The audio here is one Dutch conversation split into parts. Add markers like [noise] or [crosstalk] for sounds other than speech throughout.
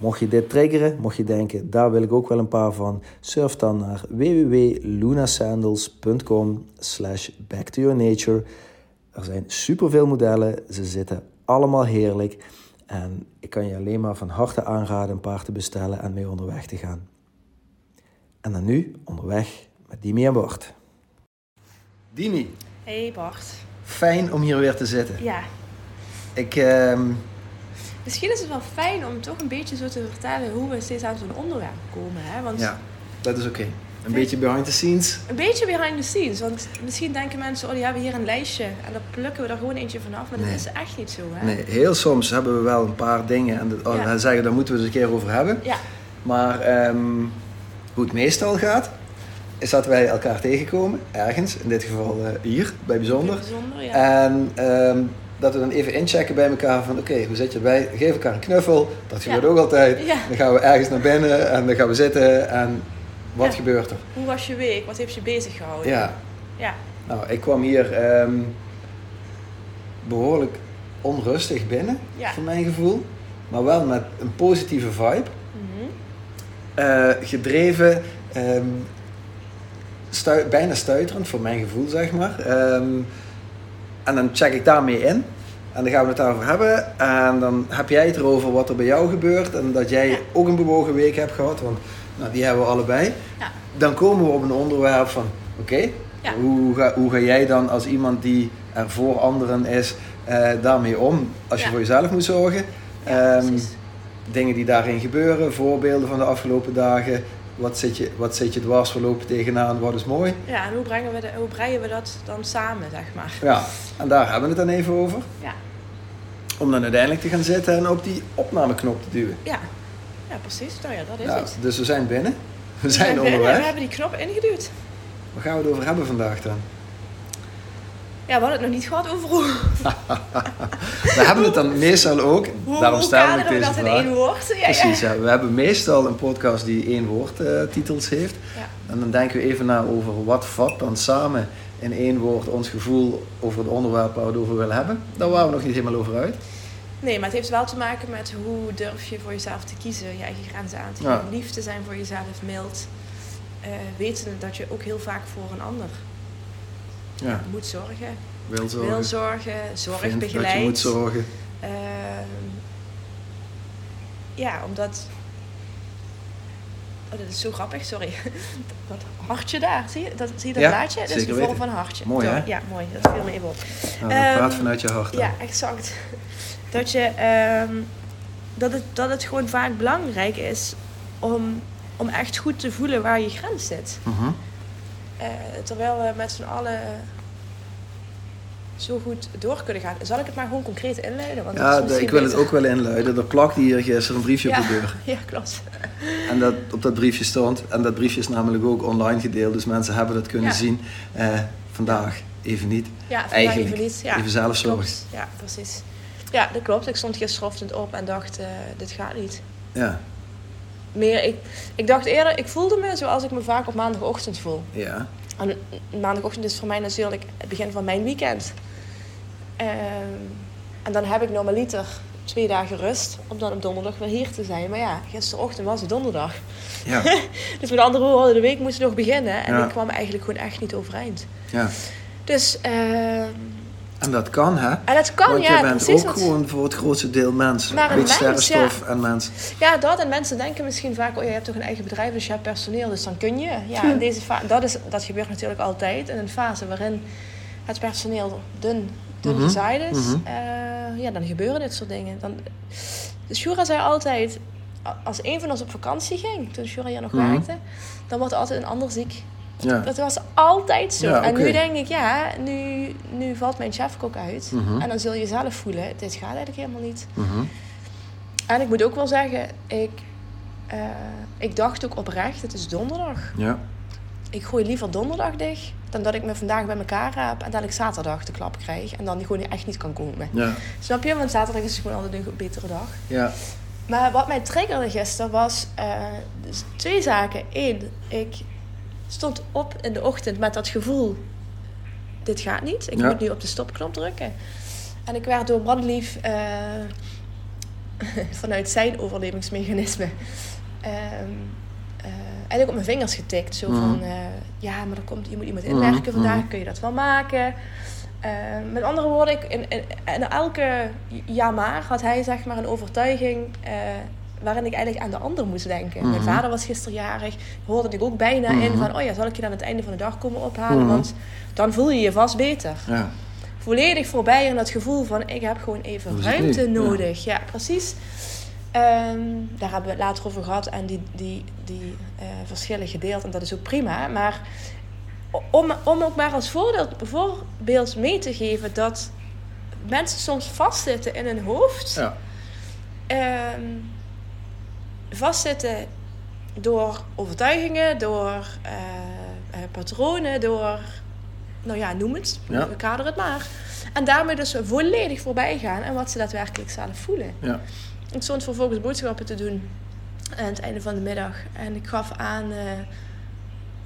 mocht je dit triggeren, mocht je denken, daar wil ik ook wel een paar van, surf dan naar www.lunasandals.com slash back to your nature. Er zijn superveel modellen, ze zitten allemaal heerlijk en ik kan je alleen maar van harte aanraden een paar te bestellen en mee onderweg te gaan. En dan nu onderweg met Dimi en Bart. Dimi, Hey Bart. fijn om hier weer te zitten. Ja, Ik, ehm, misschien is het wel fijn om toch een beetje zo te vertellen hoe we steeds aan zo'n onderwerp komen. Hè? Want ja, dat is oké. Een beetje behind the scenes. Een beetje behind the scenes. Want misschien denken mensen, oh die hebben hier een lijstje. En dan plukken we er gewoon eentje vanaf. Maar Nee. dat is echt niet zo. Hè? Nee, heel soms hebben we wel een paar dingen en dat, oh, Ja. dan zeggen daar moeten we het eens een keer over hebben. Ja, Maar ehm, hoe het meestal gaat, is dat wij elkaar tegenkomen, ergens, in dit geval eh, hier, bij Bijzonder. bijzonder. Ja. En ehm, dat we dan even inchecken bij elkaar van oké, hoe zit je erbij? Geef elkaar een knuffel, dat gebeurt Ja. ook altijd. Ja. Dan gaan we ergens naar binnen en dan gaan we zitten en wat Ja. gebeurt er? Hoe was je week? Wat heeft je bezig gehouden? Ja, Ja. nou ik kwam hier ehm, behoorlijk onrustig binnen, voor mijn gevoel. Maar wel met een positieve vibe. Mhm. Eh, gedreven, ehm, bijna stuiterend voor mijn gevoel, zeg maar. Ehm, en dan check ik daarmee in. En dan gaan we het daarover hebben. En dan heb jij het erover wat er bij jou gebeurt. En dat jij Ja. ook een bewogen week hebt gehad. Want nou, die hebben we allebei. Ja. Dan komen we op een onderwerp van... Oké, Ja. hoe, ga, hoe ga jij dan als iemand die er voor anderen is... eh, daarmee om? Als je voor jezelf moet zorgen. Ehm, dingen die daarin gebeuren, voorbeelden van de afgelopen dagen. Wat zit je, wat zit je dwars verlopen tegenaan, wat is mooi? Ja, en hoe, brengen we de, hoe breien we dat dan samen, zeg maar? Ja, en daar hebben we het dan even over. Ja. Om dan uiteindelijk te gaan zitten en op die opnameknop te duwen. Ja, ja precies. Nou ja, dat is Ja, het. dus we zijn binnen. We We zijn binnen, We onderweg. hebben die knop ingeduwd. Waar gaan we het over hebben vandaag dan? Ja, we hadden het nog niet gehad over hoe, [laughs] We hebben het dan meestal ook, [laughs] hoe, daarom stel ik we deze dat in één woord. Ja. Precies, ja. We hebben meestal een podcast die één woord eh, titels heeft. Ja. En dan denken we even na over wat vat dan samen in één woord ons gevoel over het onderwerp waar we het over willen hebben. Daar waren we nog niet helemaal over uit. Nee, maar het heeft wel te maken met hoe durf je voor jezelf te kiezen, je eigen grenzen aan te geven, lief te zijn voor jezelf, mild. eh weten dat je ook heel vaak voor een ander Ja, moet zorgen, wil zorgen. wil zorgen, zorg dat je moet zorgen. Ehm, ja, omdat. Oh, dat is zo grappig, sorry. [laughs] Dat hartje daar, zie je dat, zie je dat Ja, blaadje? Dat is de vorm van een hartje. Mooi, hè? Ja, mooi. Dat viel me even op. Nou, Ehm, praat vanuit je hart. dan. Ja, exact. Dat, je, ehm, dat, het, dat het gewoon vaak belangrijk is om, om echt goed te voelen waar je grens zit. Mhm. Terwijl we met z'n allen zo goed door kunnen gaan. Zal ik het maar gewoon concreet inleiden? Want Ja, ik wil het ook wel inluiden. Er plakte hier gisteren een briefje Ja. op de deur. [laughs] Ja, klopt. En dat, op dat briefje stond, en dat briefje is namelijk ook online gedeeld, dus mensen hebben dat kunnen Ja. zien. Eh, vandaag even niet. Ja, vandaag Eigenlijk. even niet. Ja, even zelf zorgen. klopt. Ja, precies. Ja, dat klopt. Ik stond gisterochtend op en dacht, eh, dit gaat niet. Ja, Meer, ik, ik dacht eerder, ik voelde me zoals ik me vaak op maandagochtend voel. ja. En maandagochtend is voor mij natuurlijk het begin van mijn weekend. Ehm, En dan heb ik normaliter twee dagen rust om dan op donderdag weer hier te zijn. Maar ja, gisterochtend was het donderdag. Ja. [laughs] dus met andere woorden, de week moest nog beginnen. En Ja. ik kwam eigenlijk gewoon echt niet overeind. ja. Dus, ehm, En dat kan, hè? en het kan, Want ja, je bent precies. ook gewoon voor het grootste deel mens. Maar een Beetje mens, sterrenstof en mens. Ja, dat. En mensen denken misschien vaak, oh, je hebt toch een eigen bedrijf, dus je hebt personeel, dus dan kun je. Ja, in deze dat, is, dat gebeurt natuurlijk altijd. In een fase waarin het personeel dun, dun gezaaid is, mhm. eh, ja, dan gebeuren dit soort dingen. Dan, dus Shura zei altijd, als een van ons op vakantie ging, toen Shura hier nog Mhm. werkte, dan wordt er altijd een ander ziek. Ja. Dat was altijd zo. Ja, En nu denk ik, ja, nu, nu valt mijn chefkok uit. Mhm. En dan zul je zelf voelen, dit gaat eigenlijk helemaal niet. Mhm. En ik moet ook wel zeggen, ik, eh, ik dacht ook oprecht, het is donderdag. Ja. Ik gooi liever donderdag dicht dan dat ik me vandaag bij elkaar heb en dat ik zaterdag de klap krijg en dan gewoon echt niet kan komen. Ja. Snap je? Want zaterdag is gewoon altijd een betere dag. Ja. Maar wat mij triggerde gisteren was dus twee zaken. Eén, ik stond op in de ochtend met dat gevoel: dit gaat niet. Ik Ja. moet nu op de stopknop drukken. En ik werd door Brandlief eh, [laughs] vanuit zijn overlevingsmechanisme ehm, eh, eigenlijk op mijn vingers getikt. Zo van: eh, ja, maar er komt, je moet iemand inwerken vandaag, kun je dat wel maken? Eh, met andere woorden, ik, in, in, in elke ja maar had hij zeg maar een overtuiging waarin ik eigenlijk aan de ander moest denken. Mijn Mhm. vader was gisteren jarig, hoorde ik ook bijna in Mhm. van, oh ja, zal ik je dan aan het einde van de dag komen ophalen? Mhm. Want dan voel je je vast beter. Ja. Volledig voorbij in dat gevoel van, ik heb gewoon even ruimte nodig. Ja, precies. Ehm, daar hebben we het later over gehad en die, die, die eh, verschillen gedeeld. En dat is ook prima. Maar om, om ook maar als voorbeeld, voorbeeld mee te geven dat mensen soms vastzitten in hun hoofd. Ja. Ehm, vastzitten door overtuigingen, door eh, eh, patronen, door, nou ja, noem het, Ja. we kaderen het maar. En daarmee dus volledig voorbij gaan en wat ze daadwerkelijk zelf voelen. Ja. Ik stond vervolgens boodschappen te doen aan het einde van de middag. En ik gaf aan eh,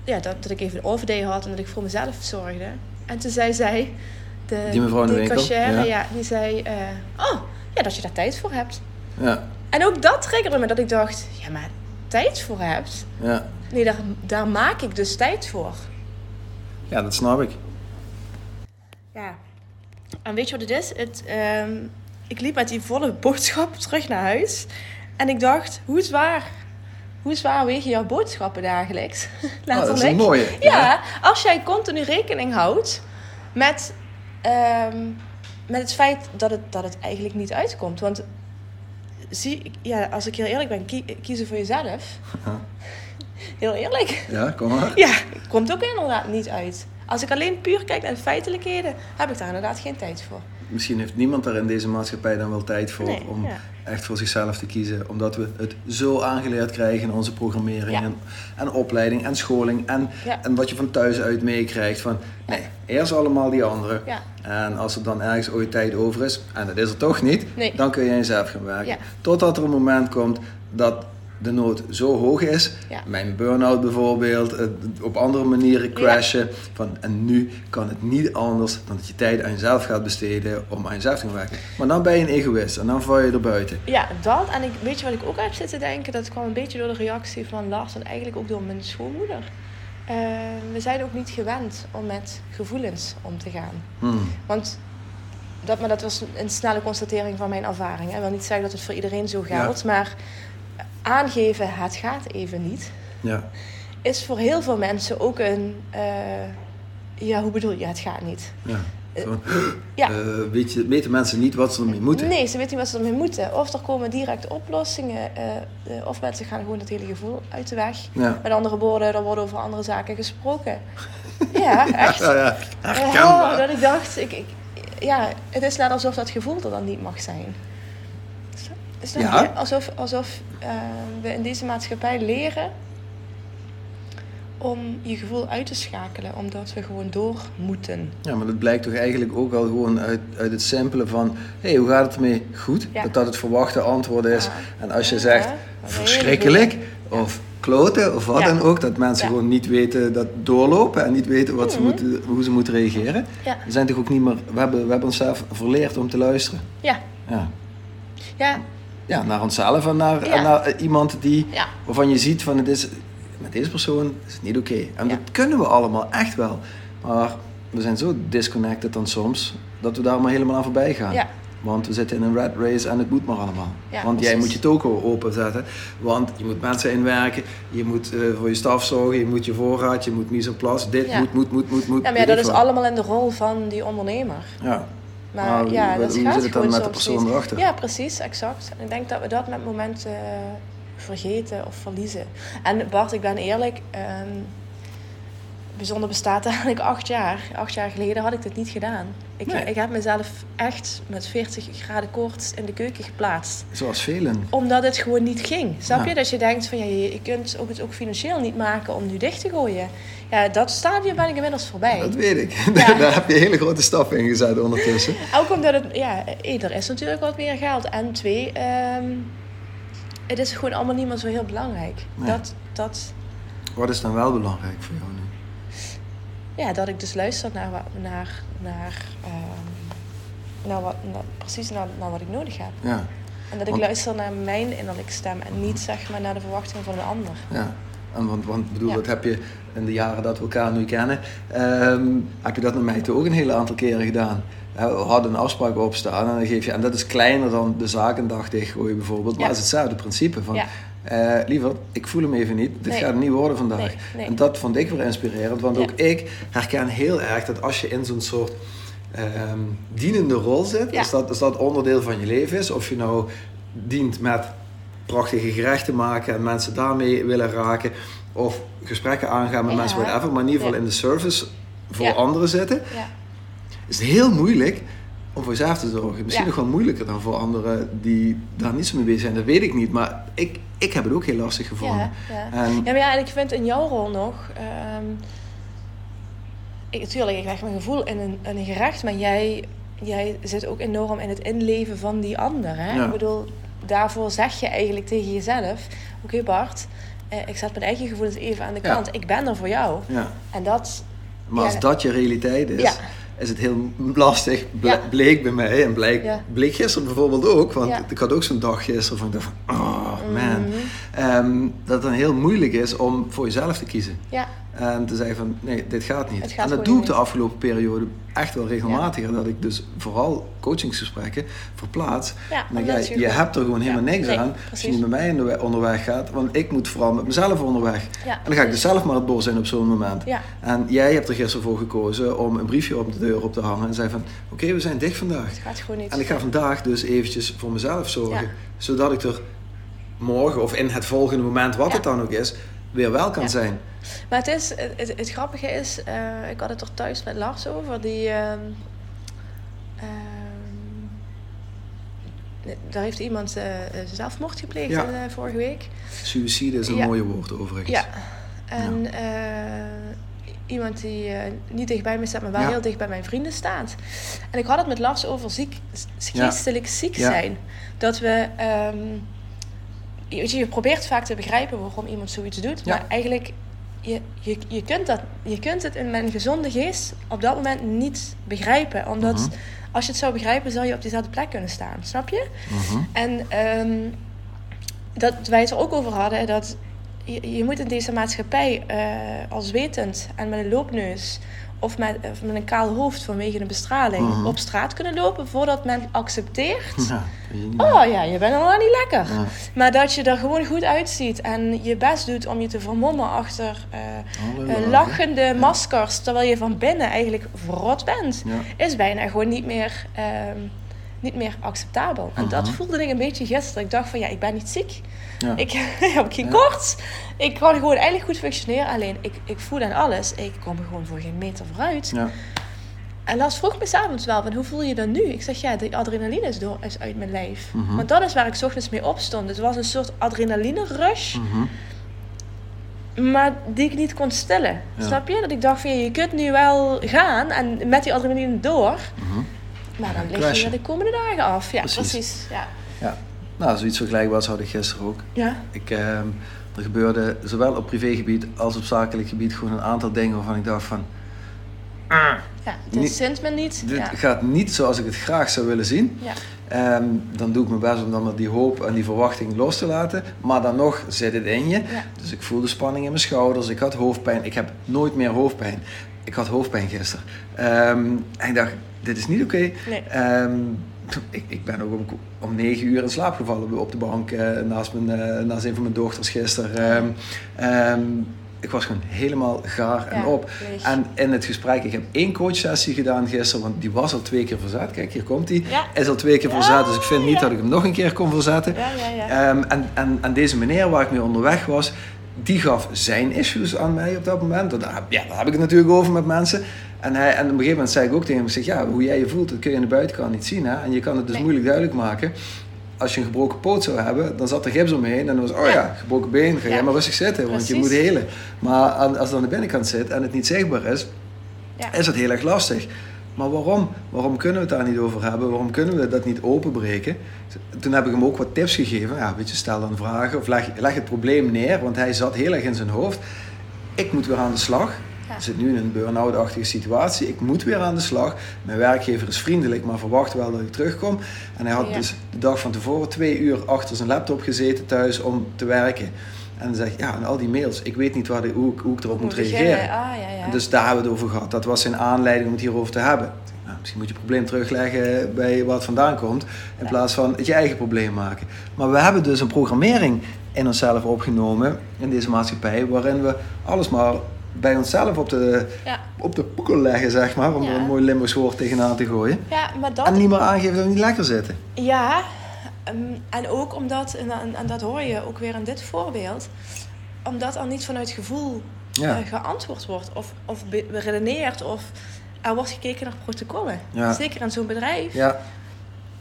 ja, dat, dat ik even een off-day had en dat ik voor mezelf zorgde. En toen zei zij, de, Die mevrouw in de de winkel, cashier, ja. ja. die zei, oh, ja, dat je daar tijd voor hebt. Ja. En ook dat triggerde me dat ik dacht, ja, maar tijd voor hebt? Ja. Nee, daar, daar maak ik dus tijd voor. Ja, dat snap ik. Ja. En weet je wat het is? Het, ehm, ik liep met die volle boodschap terug naar huis. En ik dacht, hoe zwaar, hoe zwaar wegen jouw boodschappen dagelijks? [laughs] Oh, dat is een mooie. Ja, als jij continu rekening houdt met, ehm, met het feit dat het, dat het eigenlijk niet uitkomt. Want zie, ja, als ik heel eerlijk ben, kie- kiezen voor jezelf. Ja. Heel eerlijk. Ja, kom maar. Ja, komt ook inderdaad niet uit. Als ik alleen puur kijk naar de feitelijkheden, heb ik daar inderdaad geen tijd voor. Misschien heeft niemand daar in deze maatschappij dan wel tijd voor Nee, om ja. echt voor zichzelf te kiezen. Omdat we het zo aangeleerd krijgen in onze programmering Ja. en, en opleiding en scholing. En, Ja. en wat je van thuis uit meekrijgt van nee, eerst allemaal die anderen. En als er dan ergens ooit tijd over is, en dat is er toch niet, Nee. dan kun je jezelf gaan werken. Totdat er een moment komt dat de nood zo hoog is. Ja. Mijn burn-out bijvoorbeeld, op andere manieren crashen. Van, en nu kan het niet anders dan dat je tijd aan jezelf gaat besteden om aan jezelf te gaan werken. Maar dan ben je een egoïst en dan val je er buiten. Ja, dat. En ik, weet je wat ik ook heb zitten denken? Dat kwam een beetje door de reactie van Lars en eigenlijk ook door mijn schoonmoeder. Eh, we zijn ook niet gewend om met gevoelens om te gaan. Hmm. Want dat, maar dat was een snelle constatering van mijn ervaring. Ik wil niet zeggen dat het voor iedereen zo geldt, maar aangeven het gaat even niet, Ja. is voor heel veel mensen ook een, eh, ja, hoe bedoel je, het gaat niet. Ja. Zo, [gasps] Ja. eh, weet je, weten mensen niet wat ze ermee moeten? Nee, ze weten niet wat ze ermee moeten. Of er komen directe oplossingen, eh, eh, of mensen gaan gewoon het hele gevoel uit de weg. Ja. Met andere woorden, er wordt over andere zaken gesproken. [laughs] Ja, echt. Ja, ja. Oh, Herkenbaar. dat ik dacht, ik, ik, ja, het is net alsof dat gevoel er dan niet mag zijn. Snap Ja. je? Alsof, alsof eh, we in deze maatschappij leren om je gevoel uit te schakelen, omdat we gewoon door moeten. Ja, maar dat blijkt toch eigenlijk ook al gewoon uit, uit het simpele van... Hé, hey, hoe gaat het ermee? Goed. Ja. Dat dat het verwachte antwoord is. Ja. En als je zegt, verschrikkelijk... Of kloten of wat Ja. dan ook. Dat mensen Ja. gewoon niet weten dat doorlopen en niet weten wat ze Mhm. moeten, hoe ze moeten reageren. Ja. We zijn toch ook niet meer, we hebben, we hebben onszelf verleerd om te luisteren. Ja. Ja. Ja. Ja, naar onszelf en naar, Ja. en naar eh, iemand die, Ja. waarvan je ziet van het is, met deze persoon is het niet oké. En Ja. dat kunnen we allemaal, echt wel. Maar we zijn zo disconnected dan soms, dat we daar maar helemaal aan voorbij gaan. Want we zitten in een red race en het moet maar allemaal. Want jij moet je toko openzetten. Want je moet mensen inwerken. Je moet eh, voor je staf zorgen. Je moet je voorraad. Je moet mise en place. Dit moet, moet, moet, moet, moet. Ja, maar dat is allemaal in de rol van die ondernemer. Ja. Maar Maar ja, dat hoe gaat zit het dan gewoon met de soms persoon niet. erachter? Ja, precies, exact. En ik denk dat we dat met momenten vergeten of verliezen. En Bart, ik ben eerlijk, ehm bijzonder bestaat eigenlijk acht jaar. Acht jaar geleden had ik dit niet gedaan. Ik, Nee. ik heb mezelf echt met 40 graden koorts in de keuken geplaatst. Zoals velen. Omdat het gewoon niet ging. Snap Ja. je? Dat je denkt van ja, je, kunt ook het ook financieel niet maken om nu dicht te gooien. Ja, dat stadium ben ik inmiddels voorbij. Dat weet ik. Ja. [laughs] Daar heb je hele grote stappen in gezet ondertussen. [laughs] Ook omdat het, ja, één, er is natuurlijk wat meer geld. En twee, ehm, het is gewoon allemaal niet meer zo heel belangrijk. Nee. Dat, dat, Wat is dan wel belangrijk voor jou nu? Ja, dat ik dus luister naar, naar, naar, naar wat, naar- precies naar, naar wat ik nodig heb. Ja. En dat ik Want- luister naar mijn innerlijke stem en niet zeg maar naar de verwachtingen van een ander. Ja, en want, want bedoel, Ja. dat heb je in de jaren dat we elkaar nu kennen, ehm, heb je dat met mij toch ook een hele aantal keren gedaan. We hadden een afspraak opstaan en dan geef je, en dat is kleiner dan de zaak een dag dichtgooien bijvoorbeeld, maar Ja. het is hetzelfde principe van, Liever, ik voel hem even niet, dit Nee. gaat het niet worden vandaag. Nee, nee. En dat vond ik weer inspirerend, want Ja. ook ik herken heel erg dat als je in zo'n soort ehm, dienende rol zit, Ja. als, dat, als dat onderdeel van je leven is, of je nou dient met prachtige gerechten maken en mensen daarmee willen raken, of gesprekken aangaan met Ja. mensen, whatever, maar in ieder geval in de service voor anderen zitten, Ja. is het heel moeilijk om voor jezelf te zorgen. Misschien Ja. nog wel moeilijker dan voor anderen die daar niet zo mee bezig zijn, dat weet ik niet, maar ik, ik heb het ook heel lastig gevonden. Ja, ja. En, Ja, maar ja, en ik vind in jouw rol nog. ehm ik, natuurlijk, ik leg mijn gevoel in een, in een gerecht, maar jij, jij zit ook enorm in het inleven van die ander. Hè? Ja. Ik bedoel, daarvoor zeg je eigenlijk tegen jezelf: Oké, Bart, eh, ik zet mijn eigen gevoelens even aan de kant. Ik ben er voor jou. ja. En dat. Maar als dat je realiteit is, Ja. Is het heel lastig. Ble-. Bleek bij mij en bleek, bleek gisteren bijvoorbeeld ook. Want ik had ook zo'n dag gisteren van, ik dacht van, oh man. Mhm. Ehm, dat het dan heel moeilijk is om voor jezelf te kiezen. Ja, En te zeggen van, nee, dit gaat niet. Gaat en dat doe ik de afgelopen periode echt wel regelmatiger. Dat ik dus vooral coachingsgesprekken verplaats. Ja, En dan omdat ga je hebt er gewoon helemaal Ja, niks nee, aan als je precies. niet met mij onderweg gaat. Want ik moet vooral met mezelf onderweg. Ja, en dan ga ik dus precies. zelf maar het bos in op zo'n moment. ja, En jij hebt er gisteren voor gekozen om een briefje op de deur op te hangen. En zei van, oké, we zijn dicht vandaag. het gaat gewoon niet. En ik ga vandaag dus eventjes voor mezelf zorgen. Ja. Zodat ik er morgen of in het volgende moment, wat Ja. het dan ook is, weer wel kan Ja. zijn. Maar het, is, het, het, het grappige is, eh, ik had het er thuis met Lars over, die. ehm, ehm, daar heeft iemand eh, zelfmoord gepleegd Ja. eh, vorige week. Suicide is een mooie woord overigens. Ja. En iemand die eh, niet dicht bij me staat, maar wel Ja. heel dicht bij mijn vrienden staat. En ik had het met Lars over ziek, geestelijk ziek Ja. zijn. Dat we. ehm, je, je, probeert vaak te begrijpen waarom iemand zoiets doet, Ja. maar eigenlijk. Je, je, je, kunt dat, je kunt het in mijn gezonde geest op dat moment niet begrijpen. Omdat Mhm. als je het zou begrijpen, zou je op diezelfde plek kunnen staan. Snap je? Mhm. En ehm, dat wij het er ook over hadden, dat je, je moet in deze maatschappij eh, als wetend en met een loopneus of met, of met een kaal hoofd vanwege een bestraling Mhm. op straat kunnen lopen voordat men accepteert. Ja. Oh ja, je bent al lang niet lekker. Ja. Maar dat je er gewoon goed uitziet en je best doet om je te vermommen achter eh, Allerlei eh, lachende maskers, terwijl je van binnen eigenlijk verrot bent is bijna gewoon niet meer, ehm, niet meer acceptabel. En dat Mhm. voelde ik een beetje gisteren. Ik dacht van ja, ik ben niet ziek. Ja. Ik [laughs] heb geen Ja. koorts. Ik kan gewoon eigenlijk goed functioneren. Alleen ik, ik voel aan alles. Ik kom er gewoon voor geen meter vooruit. Ja. En Lars vroeg me s'avonds wel, van, hoe voel je dan nu? Ik zeg ja, de adrenaline is, door, is uit mijn lijf. Mhm. Want dat is waar ik 's ochtends mee opstond. Het was een soort adrenaline rush. Mhm. Maar die ik niet kon stillen. Snap je? Dat ik dacht van je kunt nu wel gaan en met die adrenaline door. Maar dan lig crashen. je er de komende dagen af. Ja, Precies. precies. Ja. Ja. Nou, zoiets vergelijkbaars had ik gisteren ook. Ja. Ik ehm, Er gebeurde zowel op privégebied als op zakelijk gebied gewoon een aantal dingen waarvan ik dacht van... Ja, dit zint me niet. Dit ja. gaat niet zoals ik het graag zou willen zien. Ja. Ehm, dan doe ik mijn best om dan maar die hoop en die verwachting los te laten. Maar dan nog zit het in je. Ja. Dus ik voelde spanning in mijn schouders. Ik had hoofdpijn. Ik heb nooit meer hoofdpijn. Ik had hoofdpijn gisteren. Ehm, en ik dacht, dit is niet oké. Nee. Ehm, ik, ik ben ook om, om negen uur in slaap gevallen op de bank eh, naast, mijn, eh, naast een van mijn dochters gisteren. Ehm, ehm, ik was gewoon helemaal gaar en Ja, op. leeg. En in het gesprek, ik heb één coachsessie gedaan gisteren, want die was al twee keer verzet. Kijk, hier komt. Ja. Is al twee keer Ja, verzet, dus ik vind niet dat ik hem nog een keer kon verzetten. Ja, ja, ja. Ehm, en, en, en deze meneer waar ik mee onderweg was, die gaf zijn issues aan mij op dat moment. Dat, ja, daar heb ik het natuurlijk over met mensen. En, hij, en op een gegeven moment zei ik ook tegen hem, zeg, ja, hoe jij je voelt, dat kun je aan de buitenkant niet zien. Hè? En je kan het dus Nee. moeilijk duidelijk maken. Als je een gebroken poot zou hebben, dan zat er gips omheen. En dan was, oh ja, Ja. gebroken been, ga Ja. jij maar rustig zitten, want je moet helen. Maar als het aan de binnenkant zit en het niet zichtbaar is, Ja. is het heel erg lastig. Maar waarom? Waarom kunnen we het daar niet over hebben? Waarom kunnen we dat niet openbreken? Toen heb ik hem ook wat tips gegeven. Ja, weet je, stel dan vragen of leg, leg het probleem neer, want hij zat heel erg in zijn hoofd. Ik moet weer aan de slag. Ja. Ik zit nu in een burn-out-achtige situatie. Ik moet weer aan de slag. Mijn werkgever is vriendelijk, maar verwacht wel dat ik terugkom. En hij had Ja. dus de dag van tevoren twee uur achter zijn laptop gezeten thuis om te werken. En dan zeg ik, ja, en al die mails, ik weet niet waar hoe, ik- hoe ik erop moet reageren. Ah, ja, ja. En dus daar hebben we het over gehad. Dat was zijn aanleiding om het hierover te hebben. Nou, misschien moet je het probleem terugleggen bij waar het vandaan komt. In Ja. plaats van het je eigen probleem maken. Maar we hebben dus een programmering in onszelf opgenomen. In deze maatschappij. Waarin we alles maar bij onszelf op de, ja. op de poekel leggen, zeg maar. Om er een mooi Limburgs woord tegenaan te gooien. ja, maar dat... En niet meer aangeven dat we niet lekker zitten. Ja, ehm, en ook omdat, en, en, dat hoor je ook weer in dit voorbeeld, omdat er niet vanuit gevoel Ja. eh, geantwoord wordt of, of be- beredeneerd of er wordt gekeken naar protocollen. Ja. Zeker in zo'n bedrijf. Ja.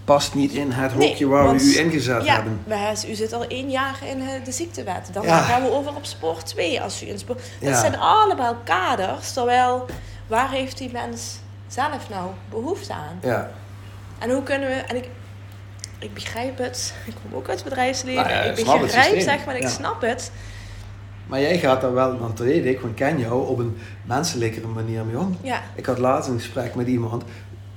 Past niet in het Nee, hokje waar want- we u ingezet Ja, hebben. wij- u zit al één jaar in eh, de ziektewet. Dan Ja. gaan we over op spoor 2. Als u in spoor... Ja. Dat zijn allemaal kaders. Terwijl, waar heeft die mens zelf nou behoefte aan? Ja. En hoe kunnen we... En ik, ik begrijp het. Ik kom ook uit het bedrijfsleven. Nou ja, ik het begrijp, systeem. zeg maar, ik Ja. snap het. Maar jij gaat daar wel, want dat weet ik, want ik ken jou, op een menselijkere manier mee om. Ja, Ik had laatst een gesprek met iemand.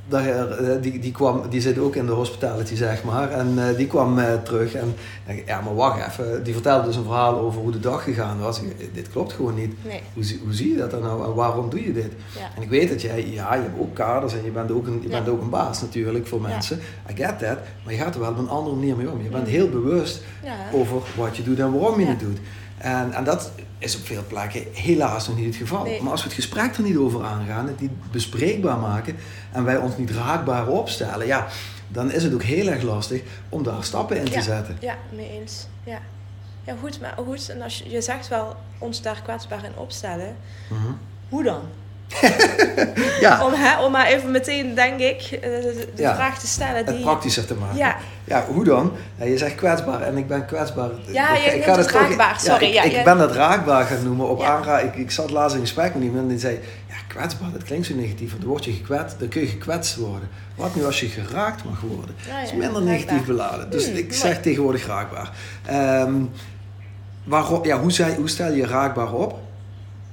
Daar, eh, die, die, kwam, die zit ook in de hospitality, zeg maar. En eh, die kwam eh, terug. En denk, ja, maar wacht even. Die vertelde dus een verhaal over hoe de dag gegaan was. Ik, dit klopt gewoon niet. nee. Hoe, zie- hoe zie je dat dan nou en waarom doe je dit? Ja. En ik weet dat jij, ja, je hebt ook kaders en je bent ook een, je Ja. bent ook een baas natuurlijk voor Ja. mensen. I get that. Maar je gaat er wel op een andere manier mee om. Je bent heel bewust over wat je doet en waarom je het doet. En, en dat is op veel plekken helaas nog niet het geval. Nee. Maar als we het gesprek er niet over aangaan, het niet bespreekbaar maken en wij ons niet raakbaar opstellen, ja, dan is het ook heel erg lastig om daar stappen in te Ja. zetten. Ja, mee eens. Ja. Ja, goed, maar goed. En als je, je zegt wel ons daar kwetsbaar in opstellen. Mhm. Hoe dan? [laughs] Ja, Om, hè, om maar even meteen, denk ik, eh, de, Ja. vraag te stellen het die... praktischer te maken. Ja. Ja, hoe dan? Ja, je zegt kwetsbaar en ik ben kwetsbaar. Ja, Ik- je ik noemt ga het toch- raakbaar, sorry, ik, ja, ik ben dat raakbaar gaan noemen op aanra. Ik, ik zat laatst in gesprek met iemand en die zei... Ja, kwetsbaar, dat klinkt zo negatief. Want dan word je gekwetst, dan kun je gekwetst worden. Wat nu als je geraakt mag worden? Dat is minder negatief beladen. Dus Hmm, ik mooi. zeg tegenwoordig raakbaar. Ehm, waarom, ja, hoe, zei- hoe stel je raakbaar op?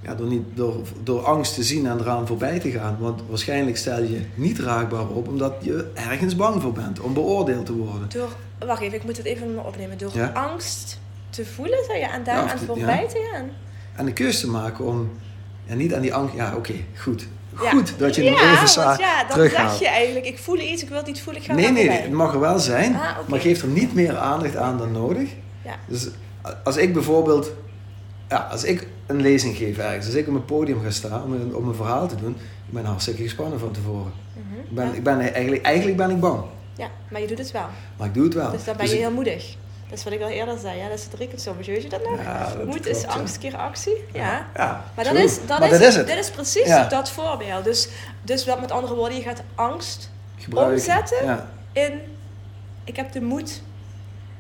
Ja, door, niet, door, door angst te zien en eraan voorbij te gaan. Want waarschijnlijk stel je niet raakbaar op omdat je ergens bang voor bent om beoordeeld te worden. Door, wacht even, ik moet het even opnemen. Door Ja. angst te voelen, zei je, en daar Ja, aan voorbij te gaan. En de keuze te maken om ja, niet aan die angst. Ja, oké, goed. Goed dat je hem even want ja, dan zeg je eigenlijk, ik voel iets, ik wil het niet voelen, ik ga Nee, nee, het mag er wel zijn, Ah, maar geef er niet meer aandacht aan dan nodig. Ja. Dus als ik bijvoorbeeld, ja, als ik een lezing geef ergens, als ik op een podium ga staan om een, om een verhaal te doen, ik ben hartstikke gespannen van tevoren. Mhm. Ik ben, ja. ik ben eigenlijk, eigenlijk ben ik bang, ja, maar je doet het wel. maar ik doe het wel. Dus dan ben Dus je ik- heel moedig. Dat is wat ik al eerder zei. Ja, dat is het. Weet je dat nog? Ja, dat Moed klopt, is angst keer actie. Ja. Ja, Maar, dat true. is, dat, Maar is, dat is het. dit is precies dat voorbeeld. Dus, dus wat met andere woorden, je gaat angst Gebruiken. omzetten. In... Ik heb de moed.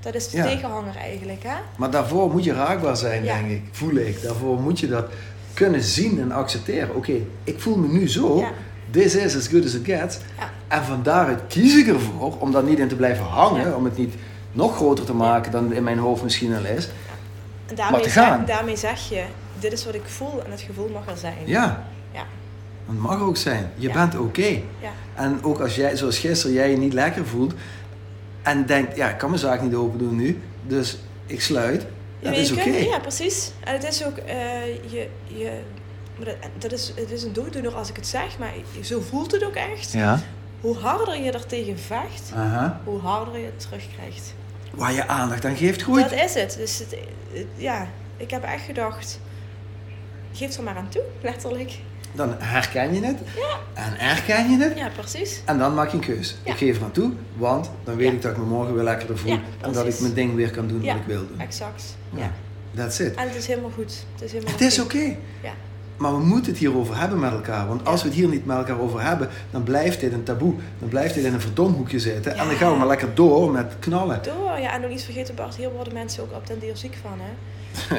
Dat is de Ja. tegenhanger eigenlijk, hè? Maar daarvoor moet je raakbaar zijn, Ja. denk ik. Voel ik. Daarvoor moet je dat kunnen zien en accepteren. Oké, ik voel me nu zo. This is as good as it gets. En van daaruit kies ik ervoor om daar niet in te blijven hangen. Om het niet nog groter te maken dan in mijn hoofd misschien al is. En Maar daarmee, zeg, daarmee zeg je, dit is wat ik voel en het gevoel mag er zijn. Ja, Ja. dat mag ook zijn. Je Ja. bent oké. Ja. En ook als jij, zoals gisteren, jij je niet lekker voelt en denkt, ja, ik kan mijn zaak niet open doen nu, dus ik sluit. Ja, Dat is oké. Ja, precies. En het is ook, eh, je, je, dat, dat is, het is een dooddoener als ik het zeg, maar zo voelt het ook echt. Ja. Hoe harder je er tegen vecht, Aha. hoe harder je het terugkrijgt. Waar je aandacht aan geeft, groeit. Dat is het. Dus het, het- ja, ik heb echt gedacht, geef er maar aan toe, letterlijk. Dan herken je het Ja. en erken je het. Ja, precies. En dan maak je een keus. Ja. Ik geef er aan toe, want dan weet ik dat ik me morgen weer lekkerder voel. En dat ik mijn ding weer kan doen wat ik wil doen. Exact. Ja. Ja. That's it. En het is helemaal goed. Het is, helemaal Het is oké. Ja. Maar we moeten het hierover hebben met elkaar. Want als we het hier niet met elkaar over hebben, dan blijft dit een taboe. Dan blijft dit in een verdomhoekje zitten. En dan gaan we maar lekker door met knallen. Door, ja, en nog niet vergeten Bart, hier worden mensen ook op den duur ziek van, hè.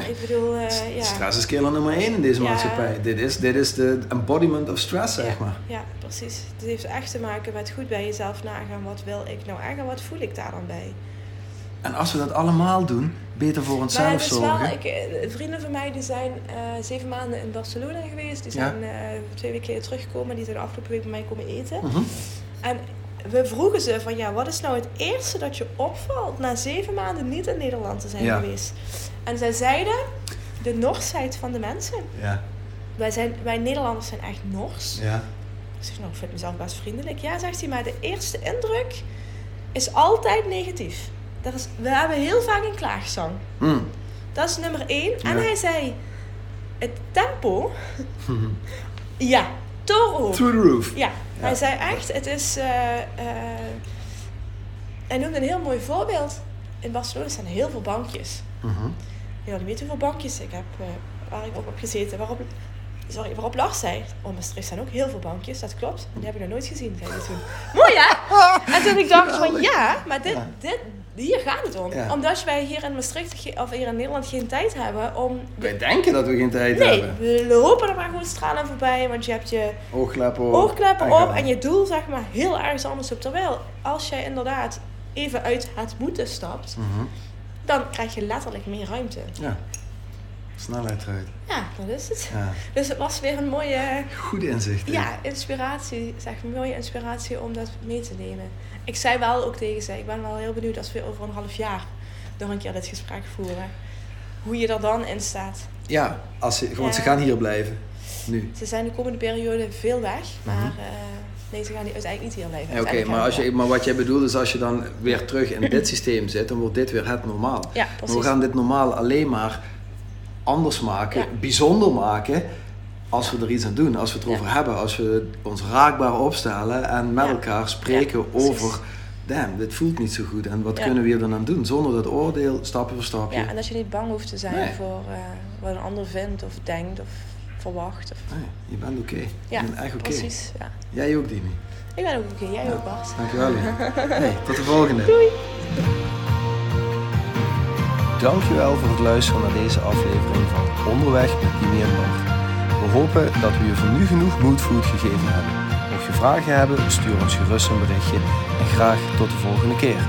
Ik bedoel, eh, ja. Stress is killer nummer 1 in deze Ja. maatschappij. Dit is, dit is de embodiment of stress, zeg maar. Ja, precies. Het heeft echt te maken met goed bij jezelf nagaan. Wat wil ik nou echt en wat voel ik daar dan bij? En als we dat allemaal doen, beter voor Maar onszelf het is wel, zorgen. ik, eh, vrienden van mij die zijn eh, zeven maanden in Barcelona geweest. Die zijn twee weken geleden teruggekomen. Die zijn afgelopen week bij mij komen eten. Mhm. En we vroegen ze van ja, wat is nou het eerste dat je opvalt na zeven maanden niet in Nederland te zijn Ja. geweest? En zij zeiden de Norsheid van de mensen. Ja, Wij, zijn, wij Nederlanders zijn echt Nors. ja. Ik zeg, nou, ik vind mezelf best vriendelijk. Ja, zegt hij, maar de eerste indruk is altijd negatief. Dat is, we hebben heel vaak een klaagzang. Mm. Dat is nummer één. En hij zei, het tempo, [laughs] ja, toro. Through the roof. Ja, hij zei echt, het is... eh, eh, hij noemde een heel mooi voorbeeld. In Barcelona staan heel veel bankjes. Mhm. Ja, die weet hoeveel bankjes ik heb, eh, waar ik op heb gezeten. Waarop, sorry, waarop Lars zei, oh, Maastricht staan ook heel veel bankjes. Dat klopt. En die heb ik nog nooit gezien, zei hij toen. Mooi, hè? [laughs] En toen ik dacht van, ja, maar dit, dit, hier gaat het om. Ja. Omdat wij hier in Maastricht, of hier in Nederland, geen tijd hebben om... Wij denken dat we geen tijd Nee, hebben. we lopen er maar gewoon stralen voorbij, want je hebt je Oogkleppen op. oogkleppen en op en je doel zeg maar heel ergens anders op. Terwijl als jij inderdaad even uit het moeten stapt, Mhm. Dan krijg je letterlijk meer ruimte. Ja. Snelheid eruit. Ja, dat is het. Ja. Dus het was weer een mooie Goed inzicht. ja, inspiratie, zeg maar, mooie inspiratie om dat mee te nemen. Ik zei wel ook tegen ze, ik ben wel heel benieuwd als we over een half jaar nog een keer dit gesprek voeren. Hoe je er dan in staat. Ja, als ze, want ze gaan hier blijven. Nu. Ze zijn de komende periode veel weg, maar Mhm. eh, nee, ze gaan niet- uiteindelijk niet hier blijven. Ja, Oké, maar, als je, maar wat jij bedoelt is als je dan weer terug in dit systeem zit, dan wordt dit weer het normaal. Ja, Maar we gaan dit normaal alleen maar anders maken, Ja. bijzonder maken, als we er iets aan doen. Als we het erover hebben, als we ons raakbaar opstellen en met elkaar spreken over, damn, dit voelt niet zo goed en wat Ja. kunnen we hier dan aan doen? Zonder dat oordeel, stapje voor stapje. Ja, en dat je niet bang hoeft te zijn Nee. voor eh, wat een ander vindt of denkt of verwacht. Of... Nee, je bent oké. Ja, je bent echt oké. precies. Ja. Jij ook, Dimi. Ik ben ook oké, jij ook Bart. Dankjewel. [laughs] Hey, tot de volgende. Doei! Dankjewel voor het luisteren naar deze aflevering van Onderweg met Dimi en Bart. We hopen dat we je voor nu genoeg moodfood gegeven hebben. Mocht je vragen hebben, stuur ons gerust een berichtje en graag tot de volgende keer.